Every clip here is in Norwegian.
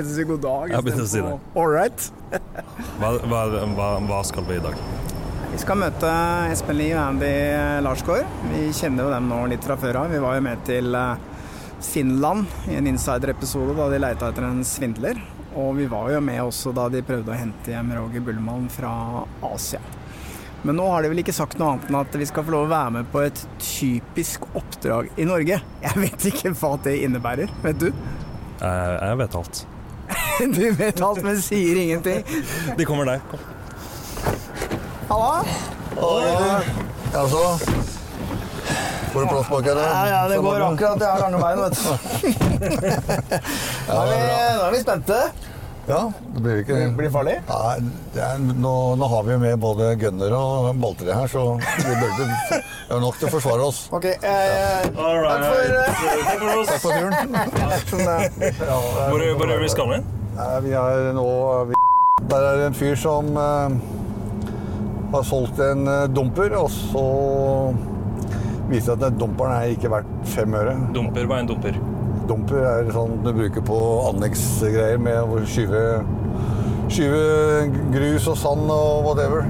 dag. Har begynt å si god dag? Jeg har begynt å si det. All right. Hva, hva, hva, hva skal vi i dag? Vi skal møte Espen Lie og Andy Larsgaard. Vi kjenner jo dem nå litt fra før av. Vi var jo med til eh, Finland i en insider-episode da de leita etter en svindler. Og vi var jo med også da de prøvde å hente hjem Roger Bullmann fra Asia. Men nå har de vel ikke sagt noe annet enn at vi skal få lov å være med på et typisk oppdrag i Norge. Jeg vet ikke hva det innebærer. Vet du? Jeg, jeg vet alt. Du vet alt, men sier ingenting. De kommer der. Kom. Halla! Altså Får du plass bak her? Ja, ja, det går akkurat. Jeg har lange bein, vet du. Nå er vi, nå er vi spente. Ja, det blir ikke Blir det farlig? Nei, det er, nå, nå har vi med både gunner og boltere her, så vi burde har nok til å forsvare oss. Ok. Eh, takk for eh, Takk for turen. Hvor, hvor er vi skal hen? Vi er nå Der er det en fyr som eh, har solgt en eh, dumper, og så viser det at dumperen er ikke verdt fem øre. Dumper er en dumper. Dumper er sånn du bruker på anleggsgreier med å skyve, skyve grus og sand og whatever.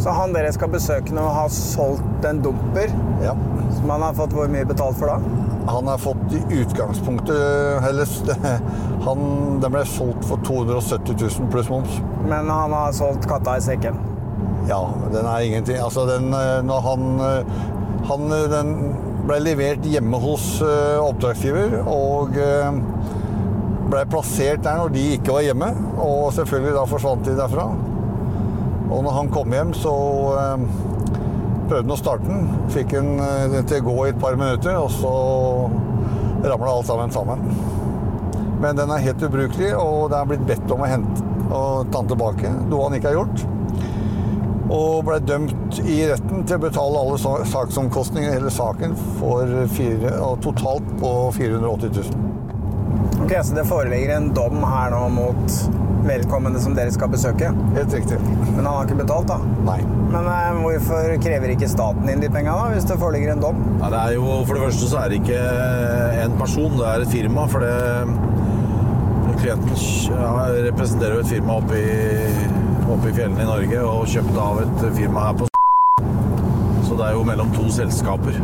Så han dere skal besøke nå, har solgt en dumper Ja. som han har fått hvor mye betalt for da? Han har fått i utgangspunktet eller, han, Den ble solgt for 270 000 pluss moms. Men han har solgt katta i sekken. Ja, den er ingenting. Altså, den eh, Når han, eh, han eh, Den ble levert hjemme hos eh, oppdragsgiver og eh, ble plassert der når de ikke var hjemme. Og selvfølgelig da forsvant de derfra. Og når han kom hjem, så eh, prøvde han å starte den. Fikk den eh, til å gå i et par minutter, og så ramla alt sammen sammen. Men den er helt ubrukelig, og det er blitt bedt om å hente og ta den tilbake. Noe han ikke har gjort og ble dømt i retten til å betale alle sa- saksomkostninger i hele saken for fire, totalt på 480 000. Ok, Så det foreligger en dom her nå mot vedkommende som dere skal besøke. Helt riktig. Men han har ikke betalt, da. Nei. Men eh, hvorfor krever ikke staten inn de penga, da, hvis det foreligger en dom? Ja, det er jo, for det første så er det ikke en person, det er et firma. For det, klienten ja, representerer jo et firma oppe i, oppe i fjellene i Norge og kjøpte av et firma her på Så det er jo mellom to selskaper.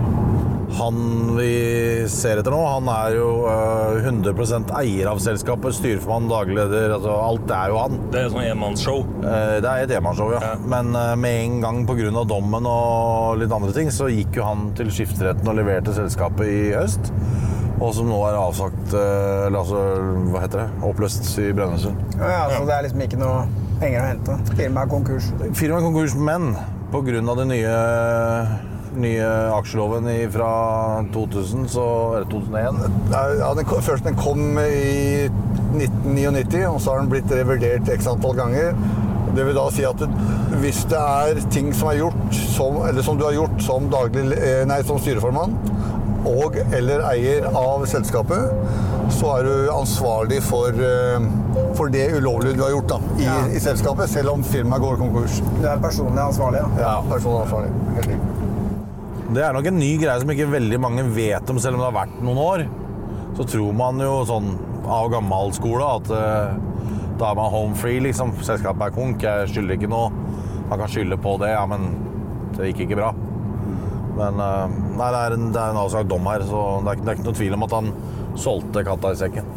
Han vi ser etter nå, han er jo øh, 100 eier av selskapet. Styreformann, daglig leder, altså alt er jo han. Det er sånn enmannsshow. Eh, Det er et enmannsshow, ja. Ja. Men eh, med en gang pga. dommen og litt andre ting, så gikk jo han til skifteretten og leverte selskapet i høst. Og som nå er avsagt eh, Eller altså, hva heter det? Oppløst i Brønnøysund. Ja, ja, så det er liksom ikke noe penger å hente. Firmaet er konkurs. Firmaet er konkurs, men pga. det nye, nye aksjeloven fra 2000, så Eller 2001. Ja, den, først den kom i 1999, og så har den blitt revurdert x antall ganger. Det vil da si at hvis det er ting som er gjort, som, eller som du har gjort som, daglig, eh, nei, som styreformann og eller eier av selskapet, så er du ansvarlig for, eh, for det ulovlige du har gjort da, i, Ja. i selskapet, selv om firmaet går konkurs. Du er personlig ansvarlig, ja. Ja, personansvarlig. Helt riktig. Det er nok en ny greie som ikke veldig mange vet om, selv om det har vært noen år. Så tror man jo sånn av gammel skole at uh, da er man home free, liksom. Selskapet er konk, jeg skylder ikke noe. Man kan skylde på det, ja, men det gikk ikke bra. Men uh, nei, det er en, det er en avsagt dom her, så det er, ikke- det er ikke noe tvil om at han solgte katta i sekken.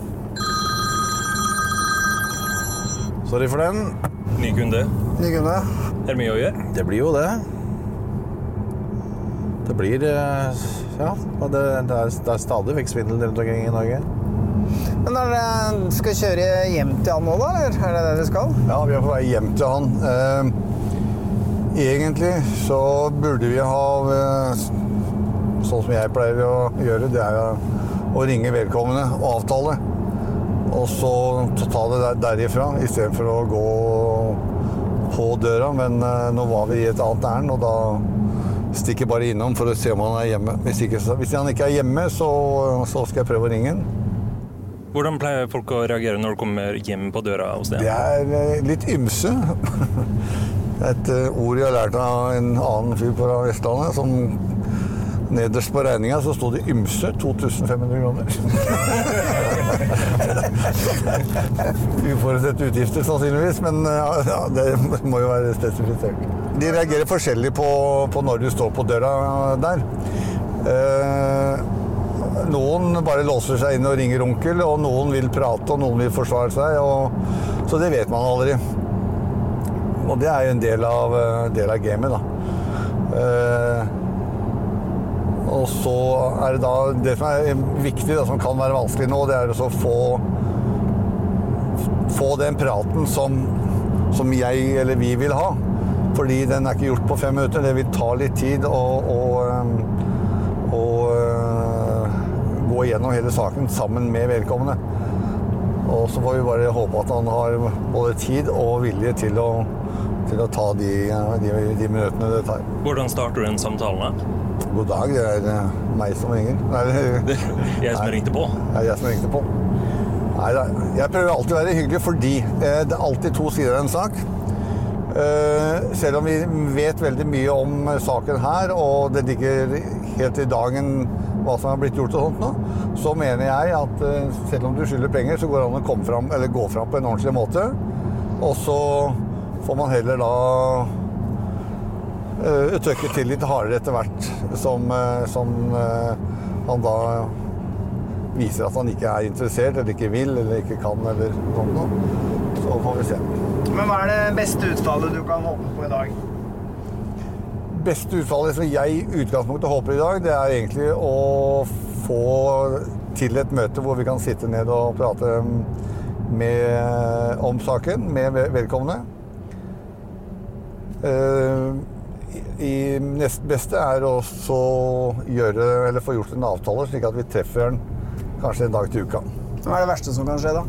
Sorry for den. Ny kunde. Ny kunde. Er det mye å gjøre? Det blir jo det. Det blir eh, Ja, det, det, er, det er stadig vekk svindel rundt omkring i Norge. Men er det, skal kjøre hjem til han nå, da? Eller er det det dere skal? Ja, vi er på vei hjem til han. Eh, egentlig så burde vi ha eh, Sånn som jeg pleier å gjøre, det er å- ringe vedkommende og avtale. Og så ta det der, derifra istedenfor å gå på døra. Men eh, nå var vi i et annet ærend, og da stikker bare innom for å se om han er hjemme. Hvis, ikke, hvis han ikke er hjemme, så, så skal jeg prøve å ringe han. Hvordan pleier folk å reagere når du kommer hjem på døra hos Det er eh, litt ymse. Et eh, ord jeg har lært av en annen fyr på Vestlandet. som Nederst på regninga så sto det 'ymse' 2500 kroner. Uforutsette utgifter, sannsynligvis, men eh, ja, det må jo være spesifisert. De reagerer forskjellig på, på når du står på døra der. Eh, noen bare låser seg inn og ringer onkel, og noen vil prate, og noen vil forsvare seg. Og, så det vet man aldri. Og det er jo en del av, eh, del av gamet, da. Eh, og så er det da Det som er viktig, da, som kan være vanskelig nå, det er å få Få den praten som, som jeg eller vi vil ha. Fordi den er ikke gjort på fem minutter. Det vil ta litt tid å, å, å gå gjennom hele saken sammen med vedkommende. Og så får vi bare håpe at han har både tid og vilje til å, til å ta de, de, de minuttene det tar. Hvordan starter du en samtale? God dag, det er eh, meg som ringer. Nei, Det jeg som Nei. ringte på. det er jeg som ringte på. Nei, jeg prøver alltid å være hyggelig fordi eh, det er alltid to sider av en sak. Eh, selv om vi vet veldig mye om eh, saken her, og det ligger helt i dagen hva som er blitt gjort og sånt nå, så mener jeg at eh, selv om du skylder penger, så går det an å komme fram, eller gå fram på en ordentlig måte. Og så får man heller da uh, trykke til litt hardere etter hvert som, eh, som uh, han da viser at han ikke er interessert, eller ikke vil, eller ikke kan, eller noe. Så får vi se. Men hva er det beste utfallet du kan håpe på i dag? Beste utfallet som jeg i utgangspunktet håper i dag, det er egentlig å få til et møte hvor vi kan sitte ned og prate med, om saken med vedkommende. Eh, i nest beste er å gjøre, eller få gjort en avtale, slik at vi treffer den kanskje en dag til uka. Hva er det verste som kan skje, da?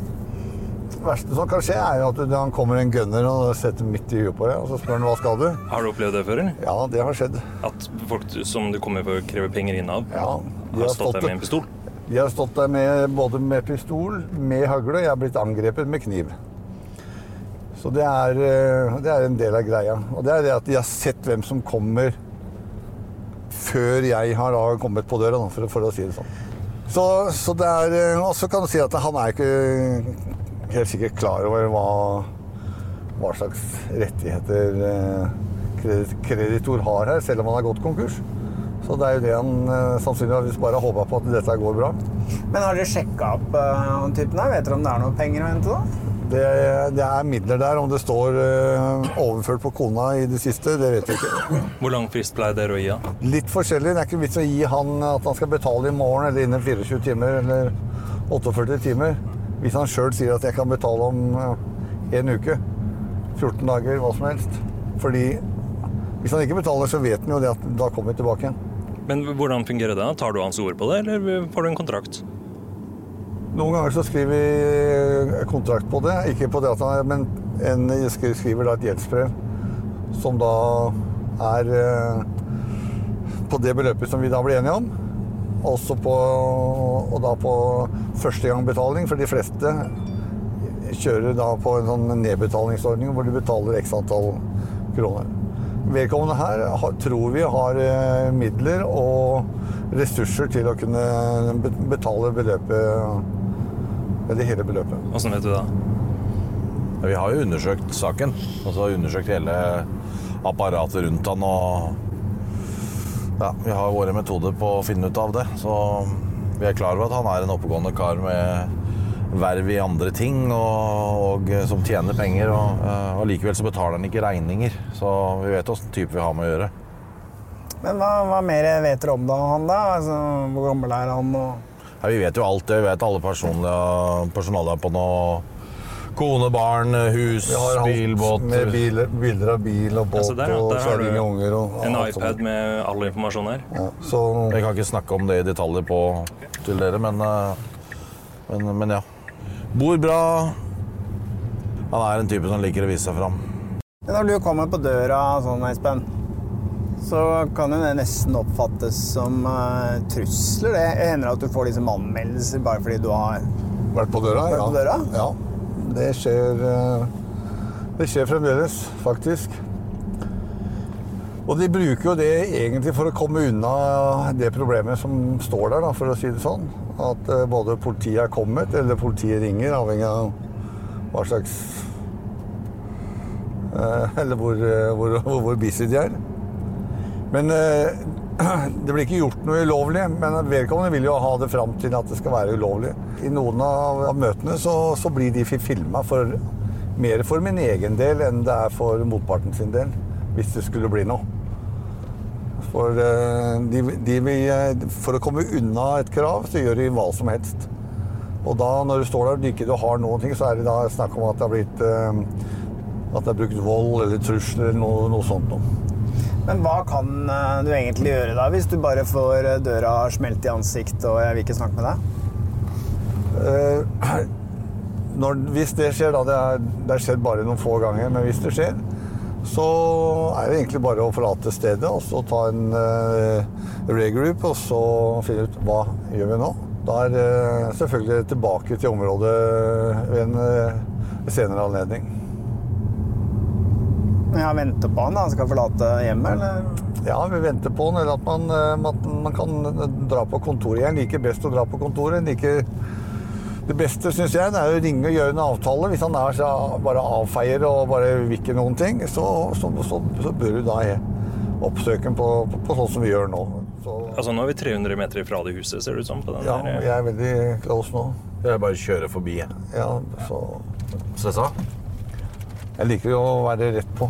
Det verste som kan skje, er jo at det- han kommer en gunner og setter midt i huet på deg, og så spør han hva skal du? Har du opplevd det før? eller? Ja, det har skjedd. At folk som du kommer for å kreve penger inn av, Ja, har har stått der med en pistol? De har stått der med, både med pistol, med hagle, jeg har blitt angrepet med kniv. Så det er, eh, det er en del av greia. Og det er det at de har sett hvem som kommer før jeg har da kommet på døra, for, for å si det sånn. Så, så det er Og så kan du si at han er ikke helt sikkert klar over hva, hva slags rettigheter eh, kreditor har her, selv om han har gått konkurs. Så det er jo det han eh, sannsynligvis bare håpa på at dette går bra. Men har dere sjekka opp uh, typen her? Vet dere om det er noe penger å hente, da? Det, det er midler der. Om det står eh, overført på kona i det siste, det vet vi ikke. Hvor lang frist pleier dere å gi? han? Litt forskjellig. Det er ikke vits å gi han at han skal betale i morgen eller innen 24 timer eller 48 timer. Hvis han sjøl sier at jeg kan betale om eh, en uke, 14 dager, hva som helst. Fordi hvis han ikke betaler, så vet han jo det at da kommer vi tilbake igjen. Men hvordan fungerer det? Tar du hans ord på det, eller får du en kontrakt? Noen ganger så skriver vi eh, kontrakt på det, ikke på det men en skriver da et gjeldsbrev som da er eh, på det beløpet som vi da blir enige om. Også på, og da på førstegangbetaling, for de fleste kjører da på en sånn nedbetalingsordning hvor de betaler x antall kroner. Vedkommende her tror vi har eh, midler og ressurser til å kunne betale beløpet Eller hele beløpet. Åssen vet du det? Ja, Vi har jo undersøkt saken. Altså undersøkt hele apparatet rundt han og Ja, vi har våre metoder på å finne ut av det. Så vi er klar over at han er en oppegående kar med verv i andre ting og, og som tjener penger. Og, eh, og likevel så betaler han ikke regninger. Så vi vet åssen type vi har med å gjøre. Men hva, hva mer vet dere om da, han da? Altså, hvor gammel er han? Og... Ja, vi vet jo alt det. Vi vet alle personalet på noe kone, barn, hus, Vi har bil, båt. med biler, bilder av bil og båt Ja, så der, og har kjerring og unger. Og, En iPad med all informasjon her. Ja, så Jeg kan ikke snakke om det i detaljer på, til dere, men, eh, men, men ja. Bor bra. Han er en type som liker å vise seg fram. Når du kommer på døra sånn, Espen, så kan jo det nesten oppfattes som uh, trusler. Det hender at du får liksom anmeldelser bare fordi du har vært på døra? Vært på døra? Ja. Det skjer uh, Det skjer fremdeles, faktisk. Og de bruker jo det egentlig for å komme unna det problemet som står der, da, for å si det sånn. At uh, både politiet er kommet, eller politiet ringer, avhengig av hva slags Eller hvor, hvor, hvor, hvor busy de er. Men eh, det blir ikke gjort noe ulovlig, men vedkommende vil jo ha det fram til at det skal være ulovlig. I noen av, møtene så, så blir de filma mer for min egen del enn det er for motparten sin del, hvis det skulle bli noe. For, eh, de, de vil, eh, for å komme unna et krav, så gjør de hva som helst. Og da, når du står der og ikke du har noen ting, så er det da snakk om at det har blitt At det er brukt vold eller trusler eller noe, noe sånt noe. Men hva kan eh, du egentlig gjøre da, hvis du bare får eh, døra smelt i ansiktet og jeg vil ikke snakke med deg? Uh, når, hvis det skjer, da Det er- skjedd bare noen få ganger, men hvis det skjer, så er det egentlig bare å forlate stedet og så ta en uh, regroup og så finne ut hva gjør vi nå. Da er det selvfølgelig tilbake til området ved en uh, senere anledning. Jeg venter på han, da. Han skal forlate hjemmet, eller? Ja, vi venter på han, eller at man, eh, at man kan dra på kontoret. Jeg liker best å dra på kontoret. Liker det beste syns jeg det er å ringe og gjøre en avtale. Hvis han er så bare avfeier og bare vil ikke noen ting, så, så, så, så bør du da oppsøke ham på, på, på sånn som vi gjør nå. Så, Altså, nå er vi 300 meter ifra det huset, ser det ut som. på den ja, der. jeg er veldig close nå. Jeg bare kjører forbi. jeg. Ja, så Stressa? Jeg liker jo å være rett på.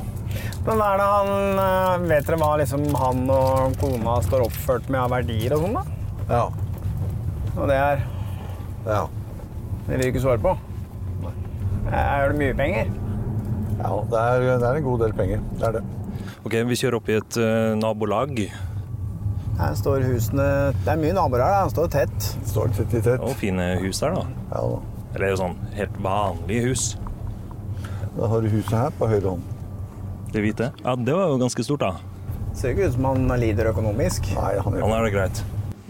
Men hva er det han eh, Vet dere hva liksom han og kona står oppført med av verdier og sånn, da? Ja. Og det er ja. Det vil du ikke svare på? Er det mye penger? Ja, det er, det er en god del penger. Det er det. Ok, Vi kjører opp i et uh, nabolag. Her står husene Det er mye naboer her. da. Han står tett. Står tett i tett. Og fine hus der, da. Ja, da. Eller sånn helt vanlige hus. Da har du huset her på høyre hånd. Det hvite. Ja, det var jo ganske stort, da. Ser ikke ut som han lider økonomisk. Nei, han Han er det greit.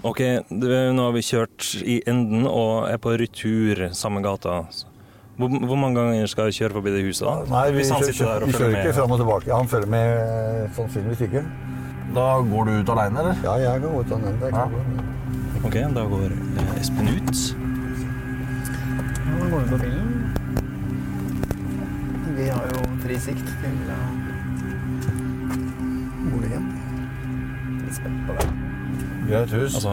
Ok, det, nå har vi kjørt i enden og er på retur samme gata. Hvor, hvor mange ganger skal jeg kjøre forbi det huset, da? Nei, vi, Hvis han kjører, der og vi kjører ikke fram og tilbake. Han følger med sannsynligvis ikke. Da går du ut aleine, eller? Ja, jeg går ut er Ja. Ok, da går eh, Espen ut. Ja, går det på bilen? Vi har jo fri sikt til boligen. Spent på det. Greit hus. Altså,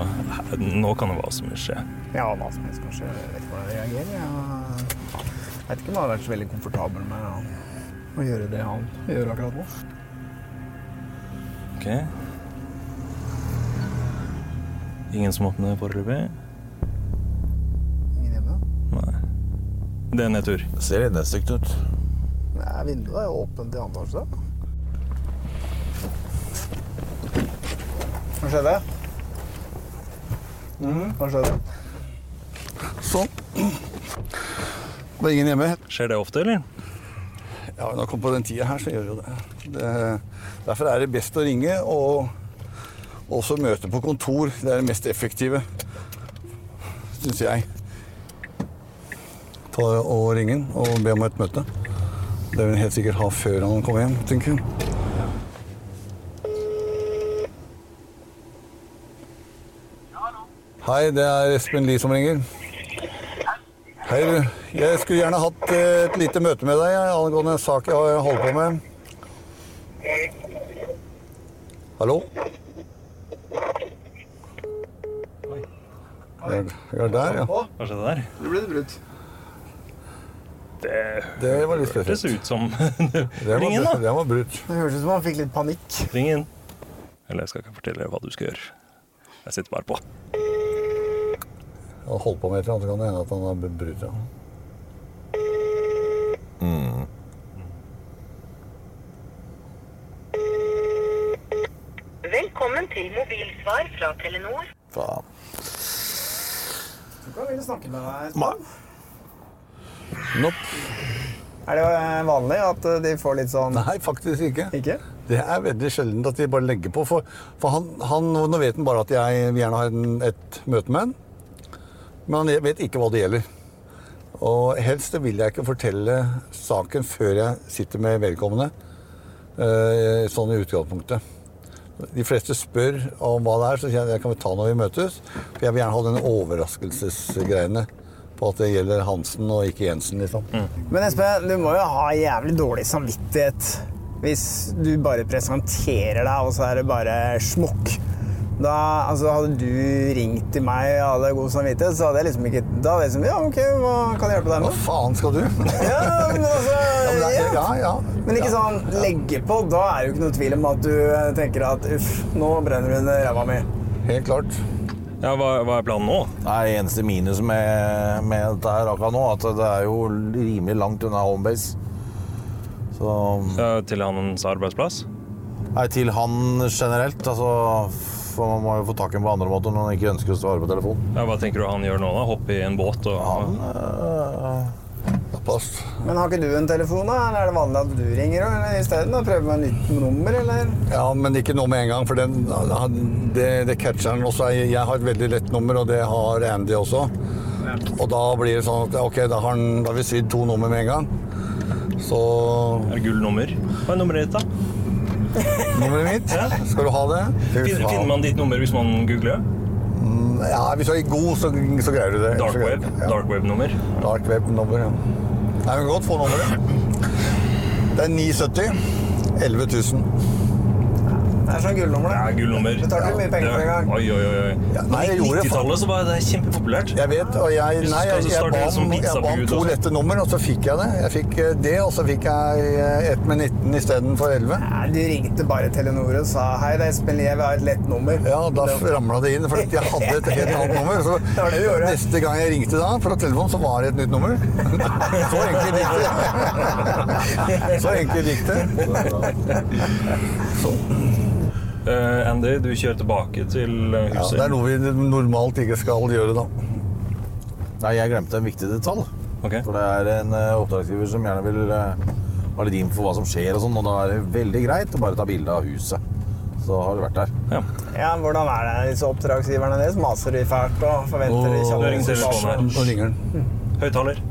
nå kan det hva som helst skje. Ja, hva som helst, kanskje. Jeg vet ikke hvordan jeg reagerer. Jeg vet ikke om jeg har vært så veldig komfortabel med å, å gjøre det han gjør akkurat nå. Ok. Ingen som åpner foreløpig? Ingen hjemme? Nei. Det er nedtur. Det ser litt nedstygt ut. Nei, vinduet er åpent i andre etasje. Hva skjedde? Mhm, hva skjedde? Sånn. Det var ingen hjemme. Skjer det ofte, eller? Ja, når kommer på den tida her, så gjør jo det. det. Derfor er det best å ringe og også møte på kontor. Det er det mest effektive, syns jeg. Ta og ringe og be om et møte. Det vil han helt sikkert ha før han kommer hjem, tenker jeg. Hei, det er Espen Lie som ringer. Hei, du. Jeg skulle gjerne hatt eh, et lite møte med deg angående en sak jeg holder på med. Hallo? Jeg er der, ja. Hva skjedde der? Det ble det brutt. Det Det var litt hørtes ut som Det Ring inn, da. det var brutt. Det hørtes ut som han fikk litt panikk. Ring inn. Eller jeg skal ikke fortelle hva du skal gjøre. Jeg sitter bare på. Han har holdt på med et eller annet, så kan det hende at han har brutt. Ja. Velkommen til mobilsvar fra Telenor. Faen. Du kan ville snakke med deg. Ma- Nope. Er det eh, vanlig at eh, de får litt sånn Nei, faktisk ikke. Ikke? Det er veldig sjelden at de bare legger på. For, for han, han, nå vet han bare at jeg vil gjerne ha en, et møte med han. Men han vet ikke hva det gjelder. Og helst vil jeg ikke fortelle saken før jeg sitter med vedkommende. eh, Sånn i utgangspunktet. De fleste spør om hva det er, så sier jeg at jeg kan vi ta når vi møtes. For jeg vil gjerne ha den overraskelsesgreiene på at det gjelder Hansen og ikke Jensen, liksom. Men Espen, du må jo ha jævlig dårlig samvittighet hvis du bare presenterer deg, og så er det bare smokk. Da, altså, hadde du ringt til meg og hadde god samvittighet, så hadde jeg liksom ikke Da hadde jeg liksom Ja, OK, hva kan jeg hjelpe deg Hva faen skal du? Ja, men altså Ja, men er, ja, ja. Men ikke Ja. sånn legge på. Da er det jo ikke noe tvil om at du eh, tenker at uff, nå brenner du under ræva mi. Helt klart. Ja, hva, hva er planen nå? Er eneste minus med, med dette her akkurat nå, at det er jo rimelig langt unna homebase. Så Ja, til hans arbeidsplass? Nei, til han generelt, altså For man må jo få tak i ham på andre måter når han ikke ønsker å svare på telefon. Ja, hva tenker du han gjør nå? da? Hoppe i en båt og Han øh, Pass. Men har ikke du en telefon, da? Eller er det vanlig at du ringer eller isteden? Prøver med nytt nummer, eller? Ja, men ikke nå med en gang, for den, det, det catcher han også. Jeg har et veldig lett nummer, og det har Andy også. Og da blir det sånn at ok, da har, han, da har vi svidd to nummer med en gang. Så Er det gull nummer? Hva er nummeret ditt, da? nummeret mitt, skal du ha det? Finner, Finner man ditt nummer hvis man googler? Ja, hvis du er god, så, så greier du det. Dark web-nummer. Ja. Dark web-nummer? Nei, men godt få nummeret. Det er 970 11 000. Det er sånn gullnummer, Ja, det. gullnummer. Betalte mye penger for en gang? Oi, oi, oi. Ja, nei, jeg gjorde det 90-tallet var det kjempepopulært. Jeg vet, og jeg, nei, jeg, skal jeg, ba om, jeg ba om to også. lette nummer, og så fikk jeg det. Jeg fikk eh, det, og så fikk jeg et ett med 19 istedenfor 11. Nei, du ringte bare Telenor og sa hei, det er Espen Lie, vi har et lett nummer. Ja, da ramla det inn, for jeg hadde et helt annet nummer. Så Det var det du gjorde. neste gang jeg ringte da fra telefonen, så var det et nytt nummer. Så enkelt gikk det. Så enkelt gikk det. Uh, Andy, du kjører tilbake til huset. Ja, det er noe vi normalt ikke skal gjøre, da. Nei, jeg glemte en viktig detalj. Okay. For det er en uh, oppdragsgiver som gjerne vil eh, ha litt info hva som skjer og sånn, og da er det veldig greit å bare ta bilde av huset. Så har du vært der. Ja. Ja, hvordan er det disse oppdragsgiverne deres? Maser de fælt og forventer de kjappe Nå ringer resultater? Den. Høyttaler.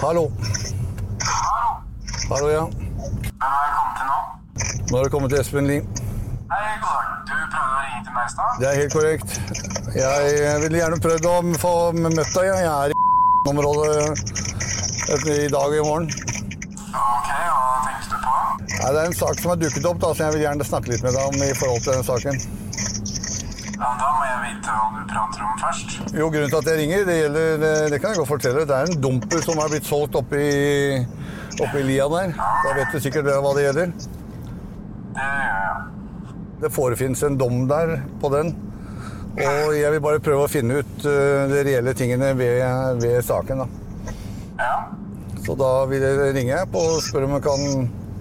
Hallo. Hallo, ja. Hvem har jeg kommet til nå? Nå har du kommet til Espen Lie. Hei, god dag. Du prøvde å ringe til meg i stad? Det er helt korrekt. Jeg ville gjerne prøvd å få møtt deg. Jeg er i området i dag og i morgen. Ok, hva tenkte du på? Nei, det er en sak som har dukket opp, da, så jeg vil gjerne snakke litt med deg om i forhold til den saken. Ja, da må jeg vite hva du prater om først. Jo, Grunnen til at jeg ringer, det gjelder Det, kan jeg godt fortelle. Det er en dumper som er blitt solgt oppe i lia der. Da vet du sikkert hva det gjelder. Det gjør jeg. Det forefinnes en dom der på den. Og jeg vil bare prøve å finne ut uh, de reelle tingene ved, ved saken. da. Ja. Så da vil jeg ringe på og spørre om jeg kan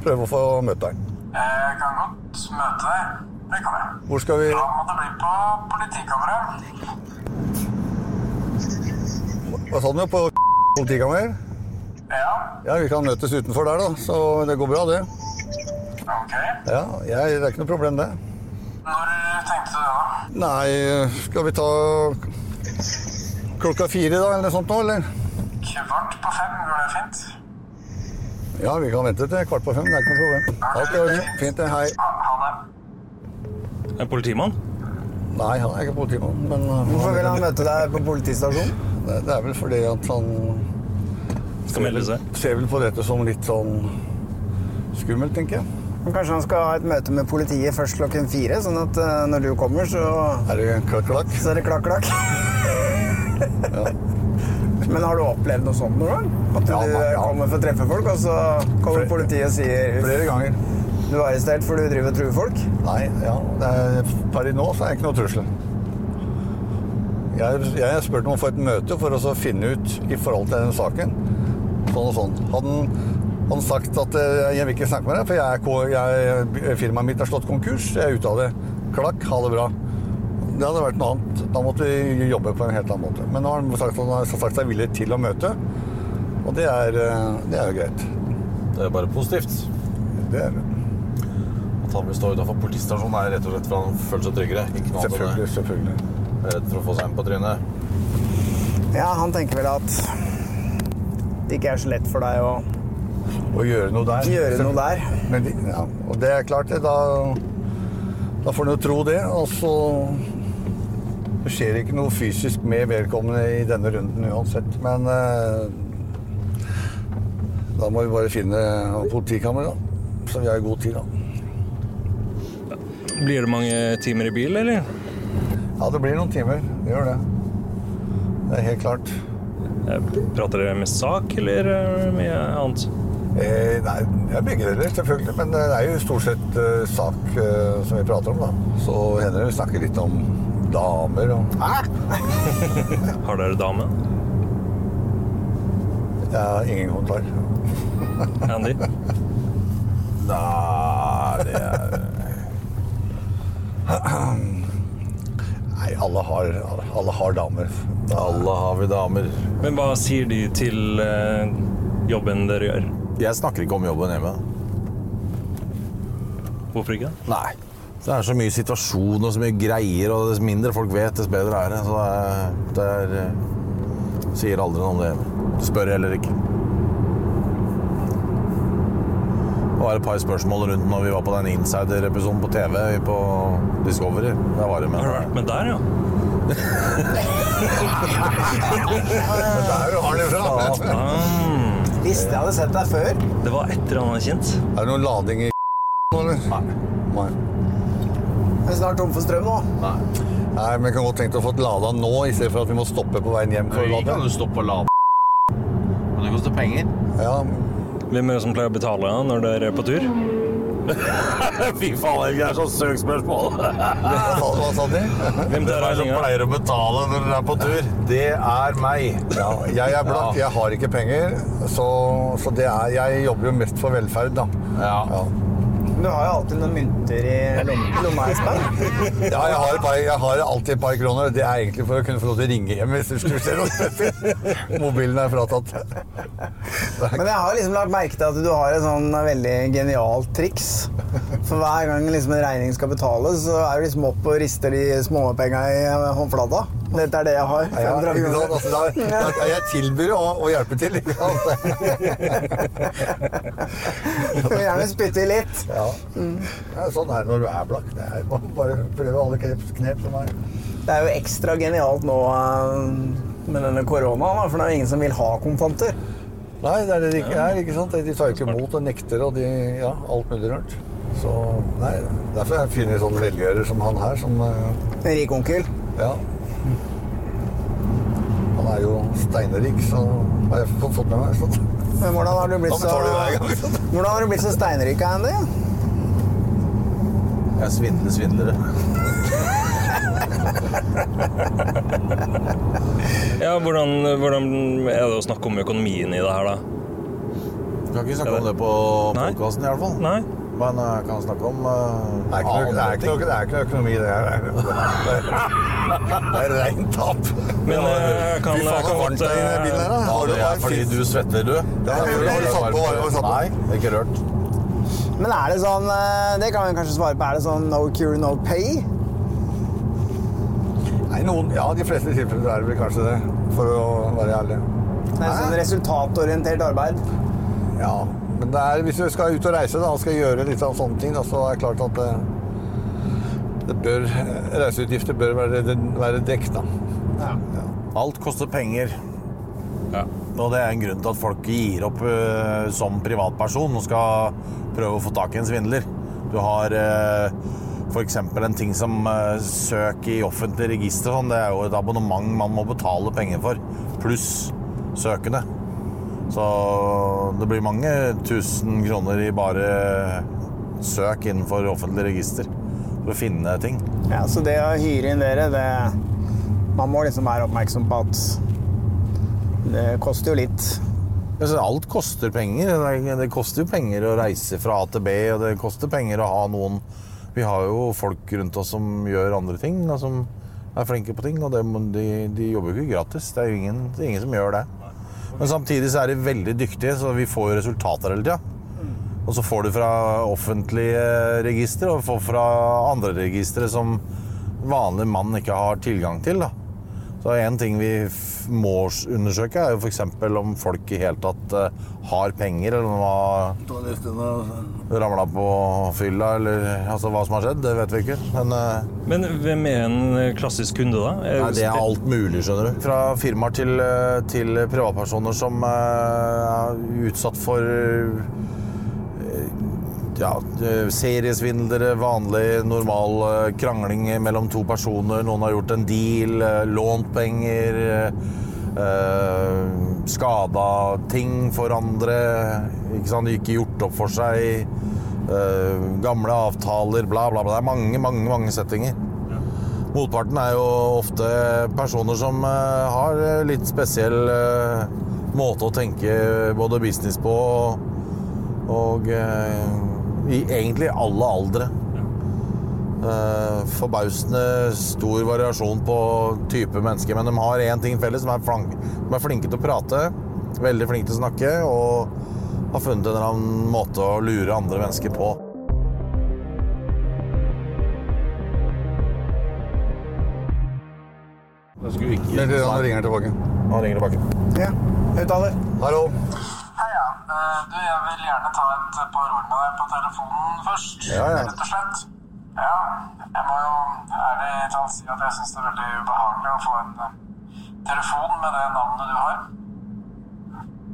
prøve å få møte deg. Jeg kan godt møte deg. Det kan jeg. Hvor skal vi Da må det bli på politikammeret. Hva sa du? På politikammer? Ja, Ja, vi kan møtes utenfor der, da. Så det går bra, det. ok. Ja, jeg, Det er ikke noe problem, det. Når tenkte du det da? Nei, skal vi ta klokka fire, da, eller noe sånt nå, eller? Kvart på fem, går det fint? Ja, vi kan vente til kvart på fem. Det er ikke noe problem. Alt i orden. Fint, det. Hei. Ha, det. En politimann? Nei, han er ikke politimann, men uh, Hvorfor vil han møte deg på politistasjonen? Det det er vel fordi at han Skal melde seg? ser vel på dette som litt sånn skummelt, tenker jeg. Men Kanskje han skal ha et møte med politiet først klokken fire, sånn at eh, når du kommer, så, Er det klakk-klakk? så er det klakk-klakk. Men har du opplevd noe sånt noen gang? At Ja, du ja. kommer for å treffe folk, og så kommer Fl politiet og sier Flere ganger. du er arrestert for du driver og truer folk? Nei, ja. Er, per i nå så er det ikke noe trussel. Jeg, jeg har spurt om å få et møte for å finne ut i forhold til den saken. Sånn og sånn. Hadde han, sagt at eh, jeg vil ikke snakke med deg, for jeg, jeg, firmaet mitt har slått konkurs, jeg er ute av det. Klakk, ha det bra. Det hadde vært noe annet. Da måtte vi jobbe på en helt annen måte. Men nå har han sagt, han har sagt seg villig til å møte, og det er, eh, det er jo greit. Det er bare positivt. Det er det. At han vil stå utenfor politistasjonen er rett og slett for han føler seg tryggere. Ikke noe Selvfølgelig, det. selvfølgelig. Jeg er redd for å få seg en på trynet. Ja, han tenker vel at det ikke er så lett for deg å Å gjøre noe der. Gjøre noe der. Men, ja, og det er klart det, da, da får en jo tro det. Og så det skjer ikke noe fysisk med vedkommende i denne runden uansett. Men eh, da må vi bare finne politikamera. Så vi har god tid, da. Blir det mange timer i bil, eller? Ja, det blir noen timer. Det gjør det. Det er helt klart. Eh, Prater dere med sak, eller eh, mye annet? Eh, nei, det er begge deler, selvfølgelig. Men det er jo stort sett uh, sak uh, som vi prater om, da. Så hender det vi snakker litt om damer og Har dere dame? Jeg har ingen kommentar. Andy? Nei, det er Nei, alle har, alle har damer. Alle har vi damer. Men hva sier de til eh, jobben dere gjør? Jeg snakker ikke om jobben hjemme. Hvorfor ikke? Nei. Det er så mye situasjon og så mye greier, og dess mindre folk vet, dess bedre er det. Så det er, det er eh, Sier aldri noe om det Du Spør heller ikke. Det var et par spørsmål rundt når vi var på den Insider-episoden på TV på Discovery. Der var det med. Har du vært med der, ja? Der har det fra. Ah, Visste jeg hadde sett deg før. det var et eller annet kjent. Er det noen lading i eller? Nei. Vi er snart tom for strøm nå. Nei, men jeg kan godt tenke å få lada nå, i stedet for at vi må stoppe på veien hjem for å lade. du stoppe og lade. Men det koster penger. Ja, Hvem er det som pleier å betale ja, når dere er på tur? Fy faen, det er sånn søksspørsmål. hva, sa- hva sa de? Hvem er det som pleier å betale når dere er på tur? Det er meg. Ja, jeg er blakk, jeg har ikke penger, så, så det er, jeg jobber jo mest for velferd, da. Ja. Du har jo alltid noen mynter i lom- lomma, Espen. Ja, jeg har, par, jeg har alltid et par kroner. Det er egentlig for å kunne få lov til å ringe hjem hvis du skulle se noe spesielt. Mobilen er fratatt. Men jeg har liksom lagt merke til at du har et sånn veldig genialt triks. For hver gang liksom en regning skal betales, så er du liksom opp og rister de småpenga i håndflata. Dette er det jeg har. Ja, ja, ikke sant? Altså, da, da, jeg tilbyr å, å hjelpe til. Ikke sant? Du vil gjerne spytte litt. Ja. Ja, sånn er det når du er blakk. Det er bare bare prøve alle knep, knep som er. Det er jo ekstra genialt nå eh, med denne koronaen, for det er ingen som vil ha kontanter. Nei, det er det ikke er. ikke sant? De tar ikke imot og nekter og de, ja, alt mulig rart. Så nei, Derfor finner det fine sånn velgjører som han her, som eh, En rik onkel. Ja. Er jo steinrik, så har jeg fått med meg. Så. Men hvordan har du blitt så, du hvordan har du blitt så steinrik, Andy? Jeg svindler svindlere. Ja, hvordan, hvordan er det å snakke om økonomien i det her, da? Kan ikke snakke om det på podkasten i hvert fall. Nei? Men jeg kan snakke om uh, Det er ikke noe, det er ikke det er ikke økonomi, det her. Det er, det rent tap. Men eh, jeg kan, Fy faen, så kan varmt godt det er i bilen her, da. eh, Ja, det er fordi du svetter, du. Har du- satt på-? Nei, det ikke rørt. Men er det sånn eh, Det kan vi kanskje svare på. Er det sånn no cure, no pay? Nei, noen, ja, de fleste tilfeller er det vel kanskje det, for å være ærlig. Det er sånn resultatorientert arbeid. Ja, men det er, hvis du skal ut og reise da, og skal gjøre litt av sånne ting, da, så er det klart at det, det bør, reiseutgifter bør være, være dekket. Ja. Alt koster penger. Ja. Og det er en grunn til at folk gir opp uh, som privatperson og skal prøve å få tak i en svindler. Du har uh, f.eks. en ting som uh, søk i offentlig register. Sånn, det er jo et abonnement man må betale penger for, pluss søkende. Så det blir mange tusen kroner i bare søk innenfor offentlig register for å finne ting. Ja, Så det å hyre inn dere, det Man må liksom være oppmerksom på at det koster jo litt. Alt koster penger. Det- koster jo penger å reise fra A til B, og det koster penger å ha noen Vi har jo folk rundt oss som gjør andre ting, og som er flinke på ting, og de, de jobber jo ikke gratis. Det er jo ingen, det er ingen som gjør det. Men samtidig så er de veldig dyktige, så vi får jo resultater hele tida. Og så får du fra offentlige registre og får fra andre registre som vanlig mann ikke har tilgang til. da. Så en ting vi må undersøke, er jo f.eks. om folk i hele tatt eh, har penger, eller om de har ramla på fylla, eller altså hva som har skjedd. Det vet vi ikke. Men eh, Men hvem er en klassisk kunde, da? Er Nei, det er alt mulig, skjønner du. Fra firmaer til, eh, til privatpersoner som er utsatt for ja, eh, seriesvindlere, vanlig, normal eh, krangling mellom to personer. Noen har gjort en deal, eh, lånt penger, eh, skada ting for andre. Ikke sant? Ikke gjort opp for seg. eh, gamle avtaler, bla, bla, bla. Det er mange, mange, mange settinger. Motparten er jo ofte personer som eh, har litt spesiell eh, måte å tenke både business på og, og eh, i egentlig alle aldre. Uh, forbausende stor variasjon på type mennesker, men de har én ting felles. De er, flank, de er flinke til å prate, veldig flinke til å snakke og har funnet en eller annen måte å lure andre mennesker på. Ikke Vent litt, han ringer tilbake. Han ringer tilbake. Ja, høyttaler. Hallo. Hei, ja. Du, jeg vil gjerne ta et par ord med deg på telefonen først. Ja, ja. Rett og slett. Ja, jeg må jo ærlig talt si at jeg syns det er veldig ubehagelig å få en eh, telefon med det navnet du har.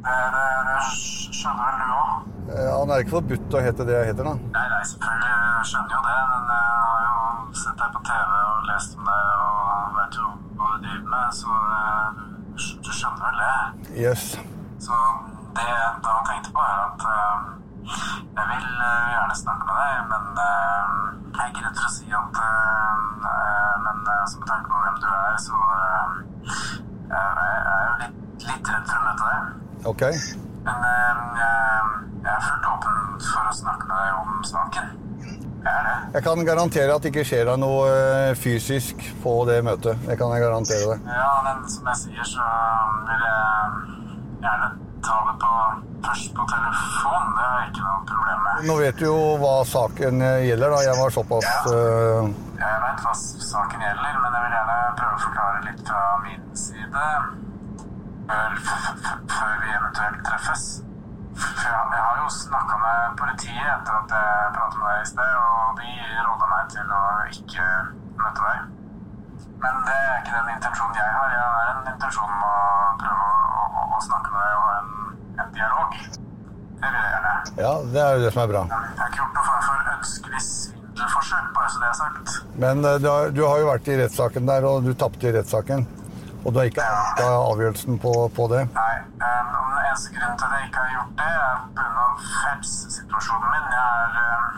Det, det, det skjønner vel du òg? Ja, Han er ikke forbudt å hete det jeg heter, da. Nei, nei, selvfølgelig jeg skjønner jo det, men jeg har jo sett deg på TV og lest om deg og vet jo hva du driver med, så eh, du, du skjønner vel det. Yes. Så det jeg da tenkte på, er at eh, jeg vil eh, gjerne snakke med deg, men eh, jeg er ikke redd for å si at eh, eh, Men som tanke på hvem du er, så eh, jeg er jo litt, litt redd for å møte deg. Ok. Men eh, jeg, er fullt åpen for å snakke med deg om saken. Jeg kan garantere at det ikke skjer deg noe eh, fysisk på det møtet. Det kan jeg garantere deg. Ja, men som jeg sier, så vil jeg gjerne ta det på, først på telefon. Det er ikke noe problem med. Nå vet du jo hva saken eh, gjelder, da. Jeg var såpass ja. Jeg vet hva saken gjelder, men jeg vil gjerne prøve å forklare litt fra min side før, før vi eventuelt treffes. For jeg, jeg har jo snakka med politiet etter at jeg pratet med deg i sted, og de råda meg til å ikke møte deg. Men det er ikke den intensjonen jeg har. Jeg har en intensjon om å prøve å, å, å snakke med deg og en, en dialog. Det vil jeg gjerne. Ja, det er jo det som er bra. Jeg har ikke gjort noe form for ønskelig svindelforsøk, bare så det er sagt. Men eh, du har, du har jo vært i rettssaken der, og du tapte i rettssaken. Og du har ikke anka avgjørelsen på, på det. Nei, um, den eneste grunnen til at jeg ikke har gjort det, er pga. helsesituasjonen min. Jeg, er, um,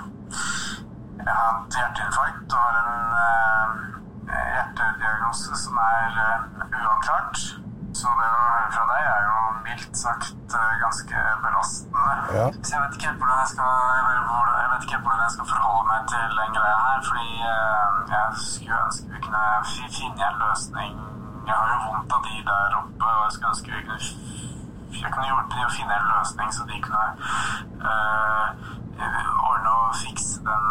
jeg har hatt hjerteinfarkt og har en um, hjertediagnose som er um, uavklart. Så det å høre fra deg er jo mildt sagt uh, ganske belastende. Ja. Så jeg vet ikke helt hvordan jeg skal, jeg vet, ikke hvordan jeg skal forholde meg til den greia her, fordi uh, jeg skulle ønske vi kunne finne en løsning. Jeg har jo vondt av de der oppe, og jeg skulle ønske vi kunne jeg kunne hjulpet de å finne en løsning så de kunne øh, ordne og fikse den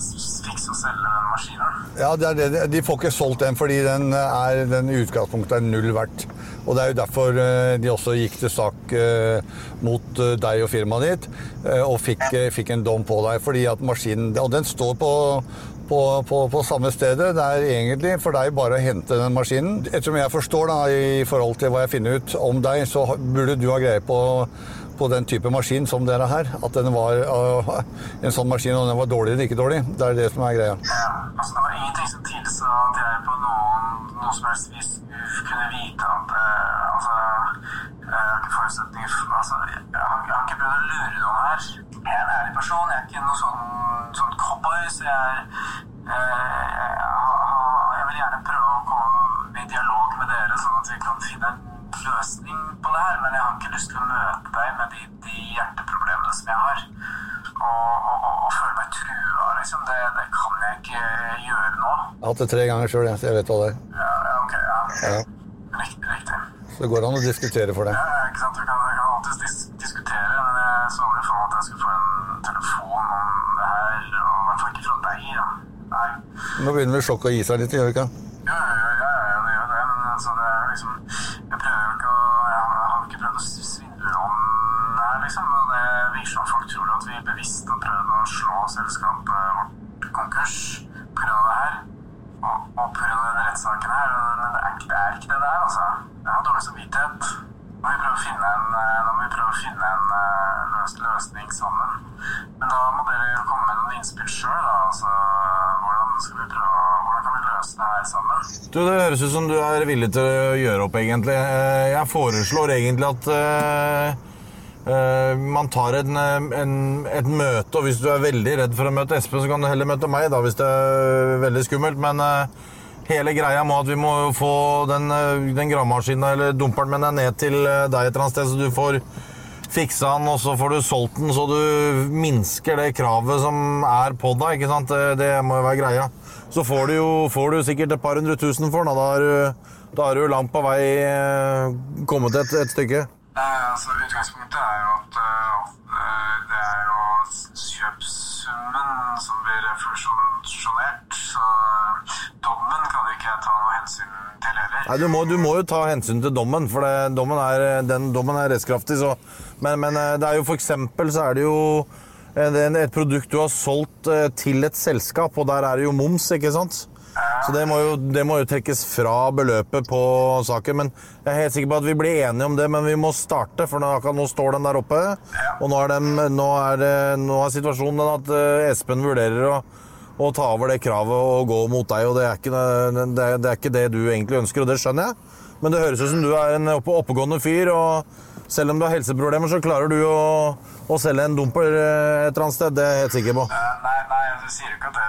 fikse og selge den maskinen. Ja, det det. De får ikke solgt den fordi den, er, i utgangspunktet er null verdt. Og det er jo derfor eh, de også gikk til sak eh, mot eh, deg og firmaet ditt og fikk, fikk en dom på deg. fordi at maskinen, Og den står på, på, på, på samme stedet. Det er egentlig for deg bare å hente den maskinen. Ettersom jeg forstår da, i forhold til hva jeg finner ut om deg, så burde du ha greie på på den type maskin som dere her. At den var uh, en sånn maskin, og den var dårlig eller ikke dårlig. Det er det som er greia. Ja, altså det var ingenting som tilsa at jeg på noen, noe som helst vis kunne vite at uh, altså, jeg har ikke forutsetninger for altså, jeg, jeg, har, ikke prøvd å lure noen her. Jeg er en ærlig person. Jeg er ikke noen sånn, sånn cowboy, så jeg er uh, jeg, jeg vil gjerne prøve å komme i dialog med dere, sånn at vi kan finne en løsning på det her. Men jeg har ikke lyst til å møte deg med de, de hjerteproblemene som jeg har. Og, og, og, føle meg trua, liksom. Det, det kan jeg ikke gjøre nå. Jeg har hatt det tre ganger sjøl, så jeg vet hva det er. Ja, ja, ok, ja. Ja. Riktig, riktig. Så det går an å diskutere for det. Ja, ja, ikke sant? Vi kan, kan alltid dis diskutere, men jeg så aldri for meg at jeg skulle få en telefon om det her, og i hvert fall ikke fra deg, da. Nei. Nå begynner vel sjokket å gi seg litt, gjør det ikke? Ja, ja, ja, ja, det gjør det, men rettssaken her, men det er, ikke- det er ikke det det er, altså. Jeg har dårlig samvittighet. Nå må vi prøve å finne en, eh, nå må vi prøve å finne en eh, løs, løsning sammen. Men da må dere komme med noen innspill sjøl. Altså, hvordan, skal vi prøve, løse det her sammen? Du, Det høres ut som du er villig til å gjøre opp, egentlig. Eh, Jeg foreslår egentlig at uh, uh, man tar en, en, et møte, og hvis du er veldig redd for å møte Espen, så kan du heller møte meg, da, hvis det er veldig skummelt. Men uh, hele greia må at vi må få den, den gravemaskinen, eller dumperen, med den ned til deg et eller annet sted, så du får fiksa den, og så får du solgt den, så du minsker det kravet som er på deg, ikke sant? Det, må jo være greia. Så får du jo får du sikkert et par hundre tusen for den, da. Da er du, langt på vei eh, kommet et, et stykke. Nei, altså, utgangspunktet er jo at uh, det er jo kjøpssummen som blir refusjonert. Så dommen kan ikke jeg ta noe hensyn til heller. Nei, du må, du må jo ta hensyn til dommen, for det, dommen, er, den dommen er rettskraftig. Så. Men, men eh, det er jo for eksempel så er det jo et produkt du har solgt eh, til et selskap, og der er det jo moms, ikke sant? Så det må, jo, det må jo trekkes fra beløpet på saken. Men jeg er helt sikker på at vi blir enige om det, men vi må starte, for akkurat nå står den der oppe. Og nå er, de, nå er, nå er situasjonen den at eh, Espen vurderer å, å ta over det kravet og gå mot deg, og det er, ikke, det, det er- ikke det du egentlig ønsker, og det skjønner jeg. Men det høres ut som du er en oppe, oppegående fyr, og selv om du har helseproblemer, så klarer du å, å selge en dumper eh, et eller annet sted. Det er jeg helt sikker på. Eh, nei, nei, jeg sier ikke at det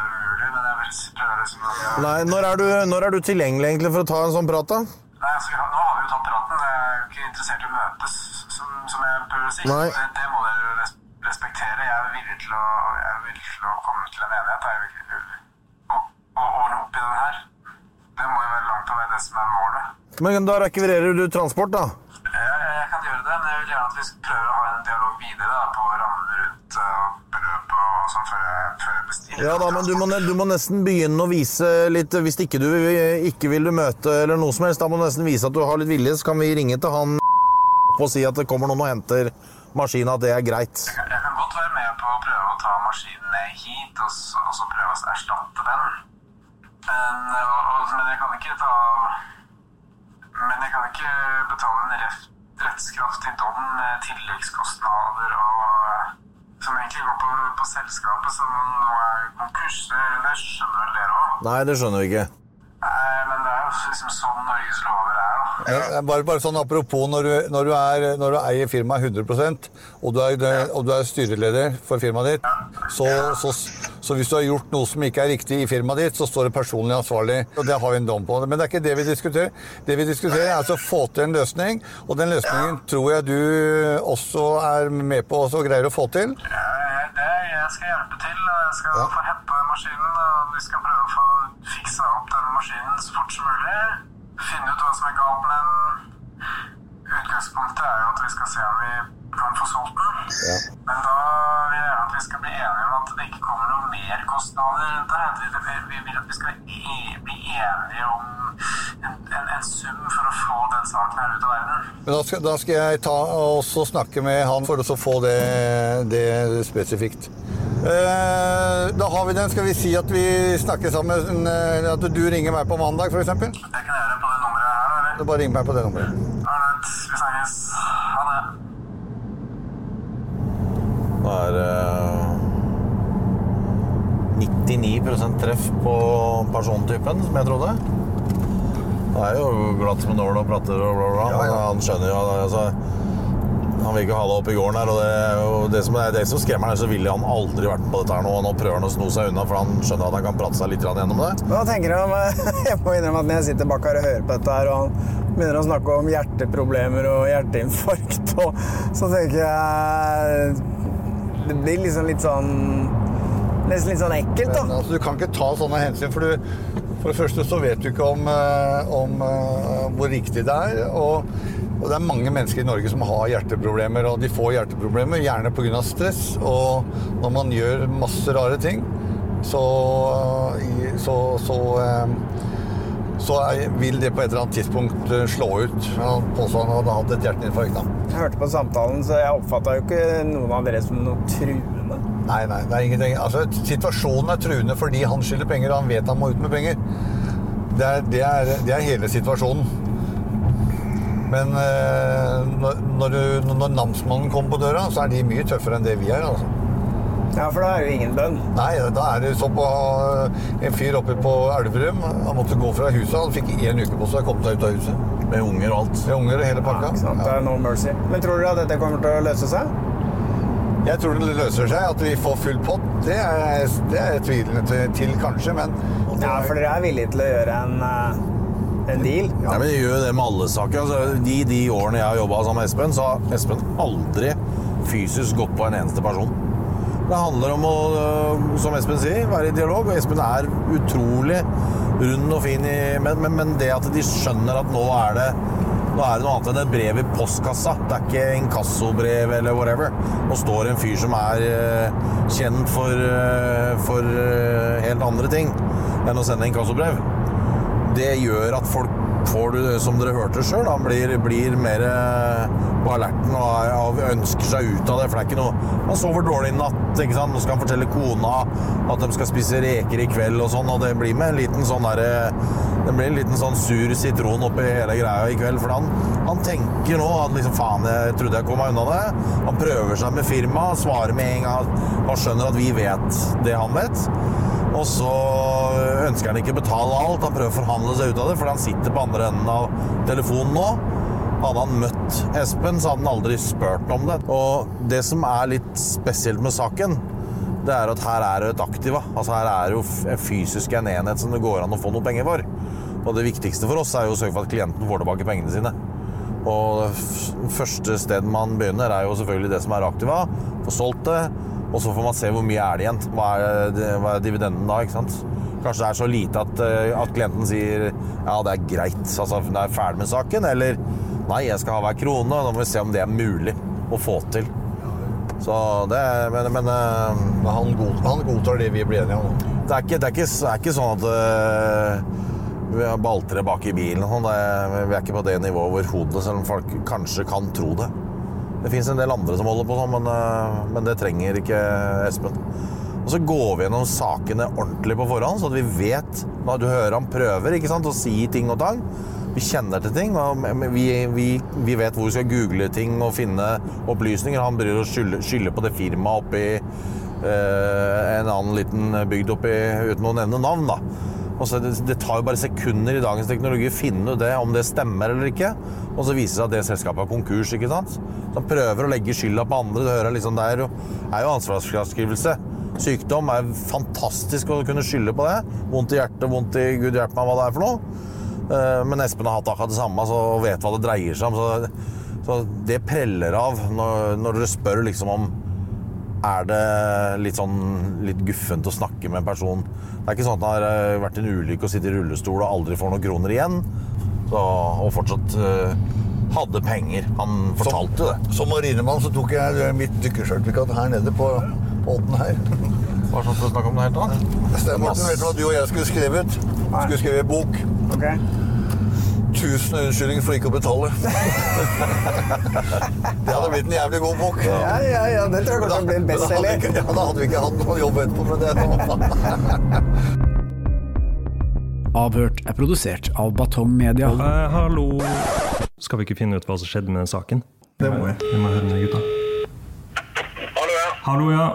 Nei, når er, du, når er du tilgjengelig egentlig for å ta en sånn prat, da? Nei, altså, nå har vi jo tatt praten. Jeg er jo ikke interessert i å møtes, som, som jeg prøver å si. Nei. Det, det må dere respektere. Jeg er villig til å, jeg er villig til å komme til en enighet. Jeg er villig- Og, og ordne opp i den her. Det må jo være langt over det som er målet. Men da rekvirerer du transport, da? Jeg, jeg kan gjøre det, men jeg vil gjerne at vi skal prøve å ha en dialog videre da, på rammene rundt uh, og sånn før jeg, før jeg bestiller. Ja da, men du må, du må nesten begynne å vise litt Hvis ikke du ikke vil du møte eller noe som helst, da må du nesten vise at du har litt vilje, så kan vi ringe til han og si at det kommer noen og henter maskinen, at det er greit. Jeg jeg kan godt være med på å prøve å ta maskinen ned hit, og så, og så prøve å erstatte den. Men, og, men jeg kan ikke ta Men jeg kan ikke betale en rett, rettskraftig dom med tilleggskostnader og Som egentlig går på, på selskapet som nå er konkurs. Det, det skjønner vel dere òg? Nei, det skjønner vi ikke. Nei, men det er jo liksom sånn Norges lover er, da. Ja, Bare, bare sånn apropos, når du, når du, er, når du eier firmaet 100% og du, er, og du er styreleder for firmaet ditt, så, så, så hvis du har gjort noe som ikke er riktig i firmaet ditt, så står det personlig ansvarlig. og Det har vi en dom på. Men det er ikke det vi diskuterer. Det vi diskuterer er altså å få til en løsning, og den løsningen tror jeg du også er med på og greier å få til. Ja, det, jeg skal hjelpe til, jeg skal Ja. få hente den maskinen. Og vi skal prøve å få fiksa opp den maskinen så fort som mulig. Finne ut hva som er galt med den. Utgangspunktet er jo at vi skal se om vi kan få solgt den. Ja. Men da vil jeg at vi skal bli enige om at det ikke kommer noen merkostnader rundt det. Vi, vi vil at vi skal e bli enige om en, en, en sum for å få den saken her ut av verden. Men da skal, da skal jeg ta og snakke med han for å få det, det spesifikt. Eh, da har vi den. Skal vi si at vi snakker sammen? eh, At du ringer meg på mandag, f.eks.? Det kan jeg gjøre på det nummeret her, eller? Du bare ring meg på det nummeret. Vi snakkes. Ha det. Det er eh, 99% treff på persontypen, som jeg trodde. Det er jo glatt som en nål og prater og bla, bla. Ja, ja. Han skjønner jo altså, Han vil ikke ha det opp i gården her. Og det, og det, som er, det som skremmer ham, er så ville han aldri vært med på dette her nå. Nå prøver han å sno seg unna, for han skjønner at han kan prate seg litt gjennom det. Hva tenker du om Jeg må innrømme at når jeg sitter bak her og hører på dette her, og han begynner å snakke om hjerteproblemer og hjerteinfarkt, og så tenker jeg Det blir liksom litt sånn Nesten litt sånn ekkelt, Men, altså, du kan ikke ta sånne hensyn, for, du, for det første så vet du ikke om, om, om eh, hvor riktig det er. Og, og det er mange mennesker i Norge som har hjerteproblemer, og de får hjerteproblemer gjerne pga. stress. Og når man gjør masse rare ting, så, så, så eh, så er, vil det på et eller annet tidspunkt eh, slå ut. Han påstod han hadde hatt et hjerteinfarkt. da. Jeg hørte på samtalen, så jeg oppfatta jo ikke noen av dere som noe truende. Nei, nei, det er ingenting. Altså, situasjonen er truende fordi han skylder penger, og han vet han må ut med penger. Det er, det er, det er hele situasjonen. Men eh, når, når, du, når namsmannen kommer på døra, så er de mye tøffere enn det vi er. altså. Ja, for da er jo ingen bønn. Nei, da er det så på en fyr oppe på Elverum. Han måtte gå fra huset. Han fikk én uke på seg å komme seg ut av huset. Med unger og alt. Med unger og hele Ja, pakka. sant? Det er no mercy. Men tror dere at dette kommer til å løse seg? Jeg tror det løser seg. At vi får full pott, det er, det er jeg tvilende til, til, kanskje, men Ja, for dere er villige til å gjøre en, eh, en deal? Ja, men jeg gjør jo det med alle saker. Altså, de, de årene jeg har jobba sammen med Espen, så har Espen aldri fysisk gått på en eneste person. Det handler om å, øh, som Espen sier, være i dialog. Og Espen er utrolig rund og fin i Men, men, men det at de skjønner at nå er det nå er det noe annet enn et brev i postkassa. Det er ikke inkassobrev eller whatever. Nå står det en fyr som er øh, kjent for, øh, for helt andre ting enn å sende inkassobrev det gjør at folk får som dere hørte sjøl, blir, blir mer eh, på alerten og, er- ønsker seg ut av det. For det er ikke noe Han sover dårlig i natt. ikke sant? Nå skal han fortelle kona at de skal spise reker i kveld og sånn, og det blir med en liten sånn derre Det blir en liten sånn sur sitron oppi hele greia i kveld. For han, han tenker nå at liksom faen, jeg trodde jeg kom meg unna det. Han prøver seg med firmaet, svarer med en gang. Han skjønner at vi vet det han vet. Og så ønsker han ikke å betale alt. Han prøver å forhandle seg ut av det, for han sitter på andre enden av telefonen nå. Hadde han møtt Espen, så hadde han aldri spurt om det. Og det som er litt spesielt med saken, det er at her er det et aktiva. Altså her er det jo fysisk en enhet som det går an å få noe penger for. Og det viktigste for oss er jo å sørge for at klienten får tilbake pengene sine. Og det første sted man begynner, er jo selvfølgelig det som er aktiva. Få solgt det, og så får man se hvor mye er det igjen. Hva er, hva er dividenden da? ikke sant? Kanskje det er så lite at, eh, at klienten sier ja, det er greit, altså det er ferdig med saken, eller nei, jeg skal ha hver krone. Da må vi se om det er mulig å få til. Så det Men, men eh, Men han, god, han godtar det vi blir enige om. det er ikke, det er ikke, det er ikke sånn at øh, vi har baltre bak i bilen. sånn. Det vi er ikke på det nivået overhodet, selv om folk kanskje kan tro det. Det fins en del andre som holder på sånn, men, øh, men det trenger ikke Espen. Og så går vi gjennom sakene ordentlig på forhånd, så at vi vet Når du hører han prøver ikke sant, å si ting og tang. Vi kjenner til ting, vi, vi, vi vet hvor vi skal google ting og finne opplysninger. Han bryr å skylder skylde på det firmaet oppi eh, en annen liten bygd oppi uten å nevne navn, da. Så det, det tar jo bare sekunder i dagens teknologi å finne ut det, om det stemmer eller ikke. Og så viser det seg at det selskapet har konkurs. ikke sant? Så prøver å legge skylda på andre. Det hører liksom der, er jo ansvarsfraskrivelse. Sykdom er fantastisk å kunne skylde på det. Vondt i hjertet, vondt i gud hjelpe meg hva det er for noe. Eh, Men Espen har hatt akkurat det samme og vet hva det dreier seg om. Så, så det preller av når, når dere spør liksom om er det litt sånn litt guffent å snakke med en person. Det er ikke sånn at han har eh, vært i en ulykke og sitter i rullestol og aldri får noen kroner igjen. Så, og fortsatt uh, hadde penger. Han fortalte det. Som marinemann så tok jeg mitt dykkersertifikat her nede på, båten her. Hva slags snakke om det helt annet? Stemmer, Morten, vet du hva du og jeg skulle skrevet? Skulle skrevet bok. Ok. Tusen unnskyldninger for ikke å betale. det hadde blitt en jævlig god bok. Ja, ja, ja, det tror jeg kanskje blir en bestselger. Ja, da hadde vi ikke hatt noe jobb etterpå. med det Avhørt er produsert av Batong Media. Eh, hallo Skal vi ikke finne ut hva som skjedde med den saken? Det må vi. Vi må høre med gutta. Hallo, ja. Hallo, ja.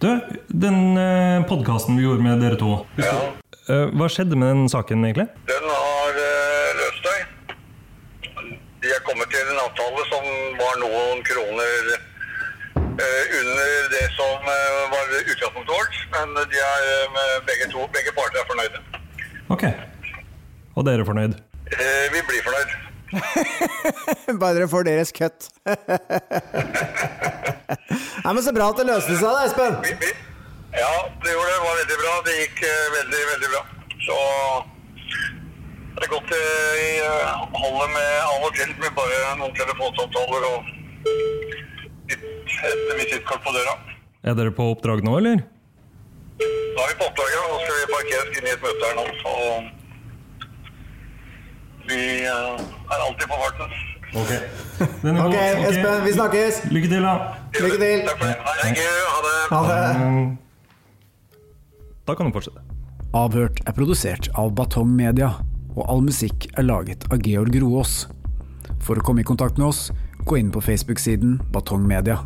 Du, den uh, podkasten vi gjorde med dere to. ja. Eh, hva skjedde med den saken, egentlig? Den har eh, løst seg. De er kommet til en avtale som var noen kroner eh, under det som eh, var utgangspunktet vårt. Men de er, eh, begge, to, begge parter er fornøyde. Ok. Og dere er fornøyd? Eh, vi blir fornøyd. Bare dere får deres cut. Nei, men Så bra at det løste seg, da, Espen. Vi, vi, ja, det gjorde det. Det var veldig bra. Det gikk veldig, veldig bra. Så det er godt jeg i eh, holdet med av og til med bare noen telefonsamtaler og litt, et visittkort på døra. Er dere på oppdrag nå, eller? Da er vi på oppdrag, ja. Nå skal vi parkeres inn i et møte her nå. Så vi eh, er alltid på farten. Den er Ok, god. Espen, vi snakkes. Lykke til, da. Lykke til. Takk for det. Ha det. Ha det. Da kan du fortsette. Avhørt er produsert av Batong Media, og all musikk er laget av Georg Roaas. For å komme i kontakt med oss, gå inn på Facebook-siden Batong Media.